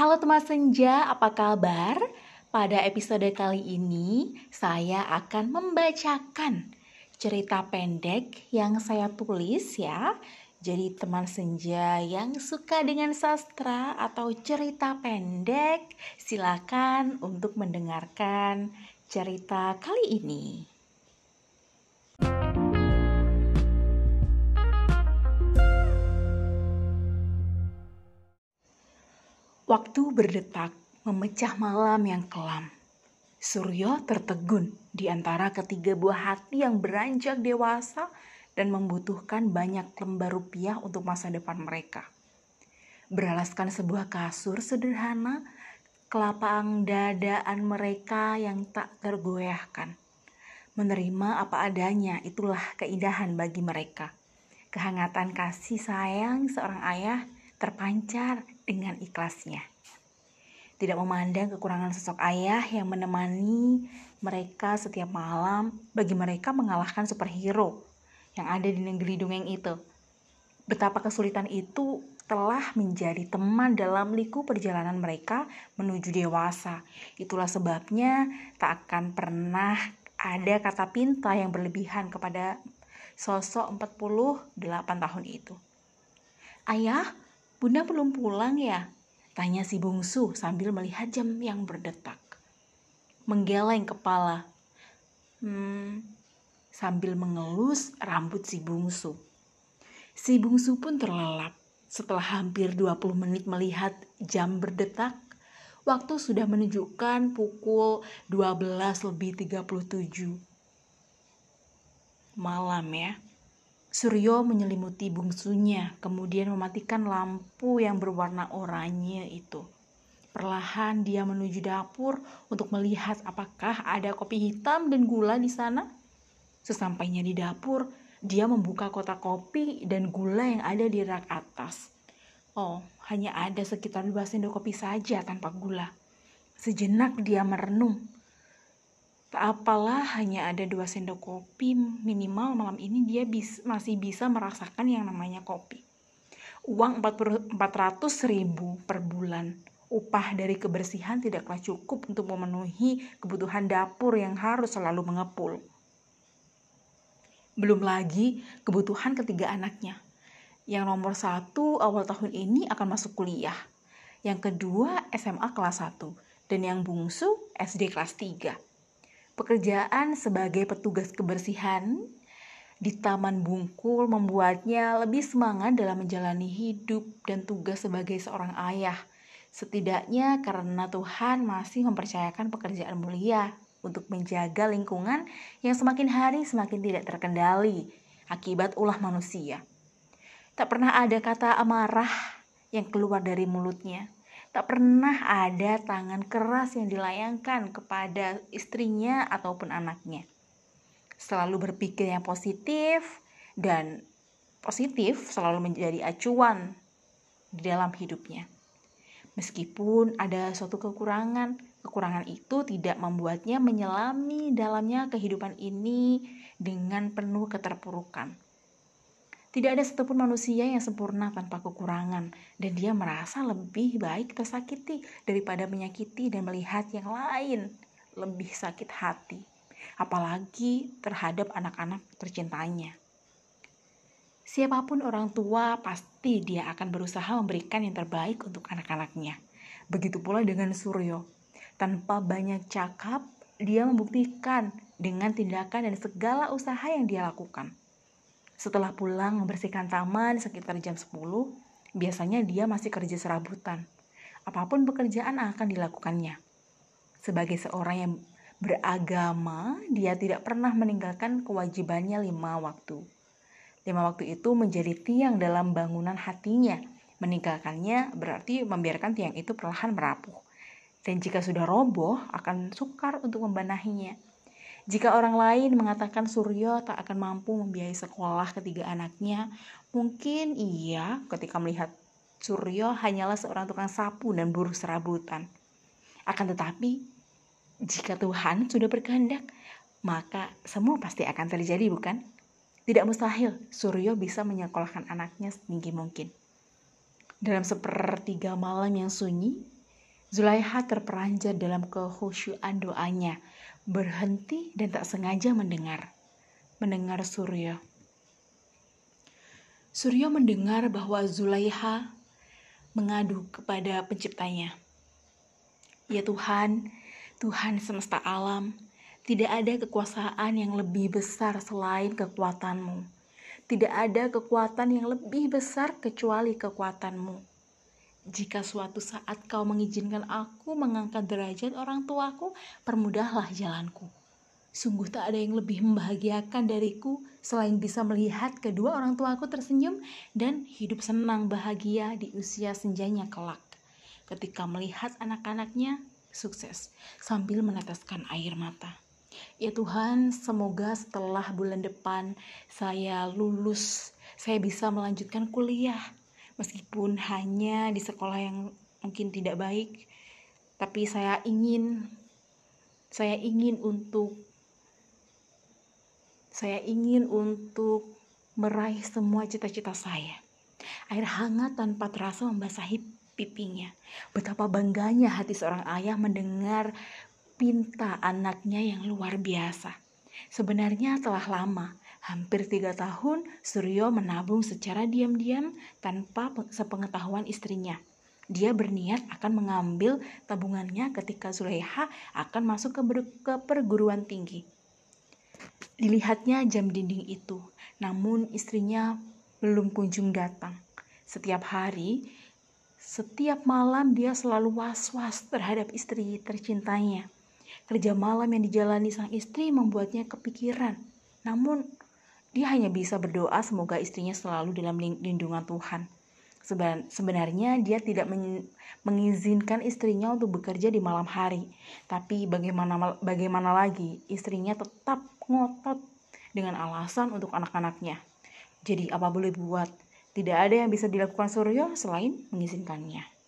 Halo teman senja, apa kabar? Pada episode kali ini, saya akan membacakan cerita pendek yang saya tulis ya. Jadi teman senja yang suka dengan sastra atau cerita pendek, silakan untuk mendengarkan cerita kali ini. Waktu berdetak memecah malam yang kelam. Suryo tertegun di antara ketiga buah hati yang beranjak dewasa dan membutuhkan banyak lembar rupiah untuk masa depan mereka. Beralaskan sebuah kasur sederhana, kelapang dadaan mereka yang tak tergoyahkan. Menerima apa adanya itulah keindahan bagi mereka. Kehangatan kasih sayang seorang ayah terpancar dengan ikhlasnya. Tidak memandang kekurangan sosok ayah yang menemani mereka setiap malam, bagi mereka mengalahkan superhero yang ada di negeri dongeng itu. Betapa kesulitan itu telah menjadi teman dalam liku perjalanan mereka menuju dewasa. Itulah sebabnya tak akan pernah ada kata pinta yang berlebihan kepada sosok 48 tahun itu. Ayah, Bunda belum pulang ya? Tanya si bungsu sambil melihat jam yang berdetak. Menggeleng kepala. Hmm, sambil mengelus rambut si bungsu. Si bungsu pun terlelap. Setelah hampir 20 menit melihat jam berdetak, waktu sudah menunjukkan pukul 12 lebih 37. Malam ya. Suryo menyelimuti bungsunya, kemudian mematikan lampu yang berwarna oranye itu. Perlahan dia menuju dapur untuk melihat apakah ada kopi hitam dan gula di sana. Sesampainya di dapur, dia membuka kotak kopi dan gula yang ada di rak atas. Oh, hanya ada sekitar dua sendok kopi saja tanpa gula. Sejenak dia merenung Tak apalah hanya ada dua sendok kopi, minimal malam ini dia bis, masih bisa merasakan yang namanya kopi. Uang 400 ribu per bulan. Upah dari kebersihan tidaklah cukup untuk memenuhi kebutuhan dapur yang harus selalu mengepul. Belum lagi kebutuhan ketiga anaknya. Yang nomor satu awal tahun ini akan masuk kuliah. Yang kedua SMA kelas 1. Dan yang bungsu SD kelas 3 Pekerjaan sebagai petugas kebersihan di Taman Bungkul membuatnya lebih semangat dalam menjalani hidup dan tugas sebagai seorang ayah. Setidaknya karena Tuhan masih mempercayakan pekerjaan mulia untuk menjaga lingkungan yang semakin hari semakin tidak terkendali akibat ulah manusia. Tak pernah ada kata amarah yang keluar dari mulutnya. Tak pernah ada tangan keras yang dilayangkan kepada istrinya ataupun anaknya. Selalu berpikir yang positif dan positif selalu menjadi acuan di dalam hidupnya. Meskipun ada suatu kekurangan, kekurangan itu tidak membuatnya menyelami dalamnya kehidupan ini dengan penuh keterpurukan tidak ada satupun manusia yang sempurna tanpa kekurangan, dan dia merasa lebih baik tersakiti daripada menyakiti dan melihat yang lain lebih sakit hati, apalagi terhadap anak-anak tercintanya. Siapa pun orang tua, pasti dia akan berusaha memberikan yang terbaik untuk anak-anaknya. Begitu pula dengan Suryo. Tanpa banyak cakap, dia membuktikan dengan tindakan dan segala usaha yang dia lakukan. Setelah pulang membersihkan taman sekitar jam 10, biasanya dia masih kerja serabutan. Apa pun pekerjaan akan dilakukannya. Sebagai seorang yang beragama, dia tidak pernah meninggalkan kewajibannya lima waktu. Lima waktu itu menjadi tiang dalam bangunan hatinya. Meninggalkannya berarti membiarkan tiang itu perlahan merapuh. Dan jika sudah roboh, akan sukar untuk membanahinya. Jika orang lain mengatakan Suryo tak akan mampu membiayai sekolah ketiga anaknya, mungkin iya ketika melihat Suryo hanyalah seorang tukang sapu dan buruh serabutan. Akan tetapi, jika Tuhan sudah berkehendak, maka semua pasti akan terjadi, bukan? Tidak mustahil Suryo bisa menyekolahkan anaknya setinggi mungkin. Dalam sepertiga malam yang sunyi, Zulaiha terperanjat dalam kehusyuan doanya, berhenti dan tak sengaja mendengar. Mendengar Suryo. Suryo mendengar bahwa Zulaiha mengadu kepada penciptanya. Ya Tuhan, Tuhan semesta alam, tidak ada kekuasaan yang lebih besar selain kekuatanmu. Tidak ada kekuatan yang lebih besar kecuali kekuatanmu. Jika suatu saat kau mengizinkan aku mengangkat derajat orang tuaku, permudahlah jalanku. Sungguh tak ada yang lebih membahagiakan dariku selain bisa melihat kedua orang tuaku tersenyum dan hidup senang bahagia di usia senjanya kelak. Ketika melihat anak-anaknya sukses sambil meneteskan air mata. Ya Tuhan, semoga setelah bulan depan saya lulus, saya bisa melanjutkan kuliah. Meskipun hanya di sekolah yang mungkin tidak baik, tapi saya ingin saya ingin untuk saya ingin untuk meraih semua cita-cita saya. Air hangat tanpa terasa membasahi pipinya. Betapa bangganya hati seorang ayah mendengar pinta anaknya yang luar biasa. Sebenarnya telah lama, hampir tiga tahun, Suryo menabung secara diam-diam tanpa sepengetahuan istrinya. Dia berniat akan mengambil tabungannya ketika Zulaiha akan masuk ke, ke perguruan tinggi. Dilihatnya jam dinding itu, namun istrinya belum kunjung datang. Setiap hari, setiap malam dia selalu was-was terhadap istri tercintanya. Kerja malam yang dijalani sang istri membuatnya kepikiran. Namun, dia hanya bisa berdoa semoga istrinya selalu dalam lindungan Tuhan. Sebenarnya dia tidak mengizinkan istrinya untuk bekerja di malam hari. Tapi bagaimana bagaimana lagi, istrinya tetap ngotot dengan alasan untuk anak-anaknya. Jadi apa boleh buat? Tidak ada yang bisa dilakukan Suryo selain mengizinkannya.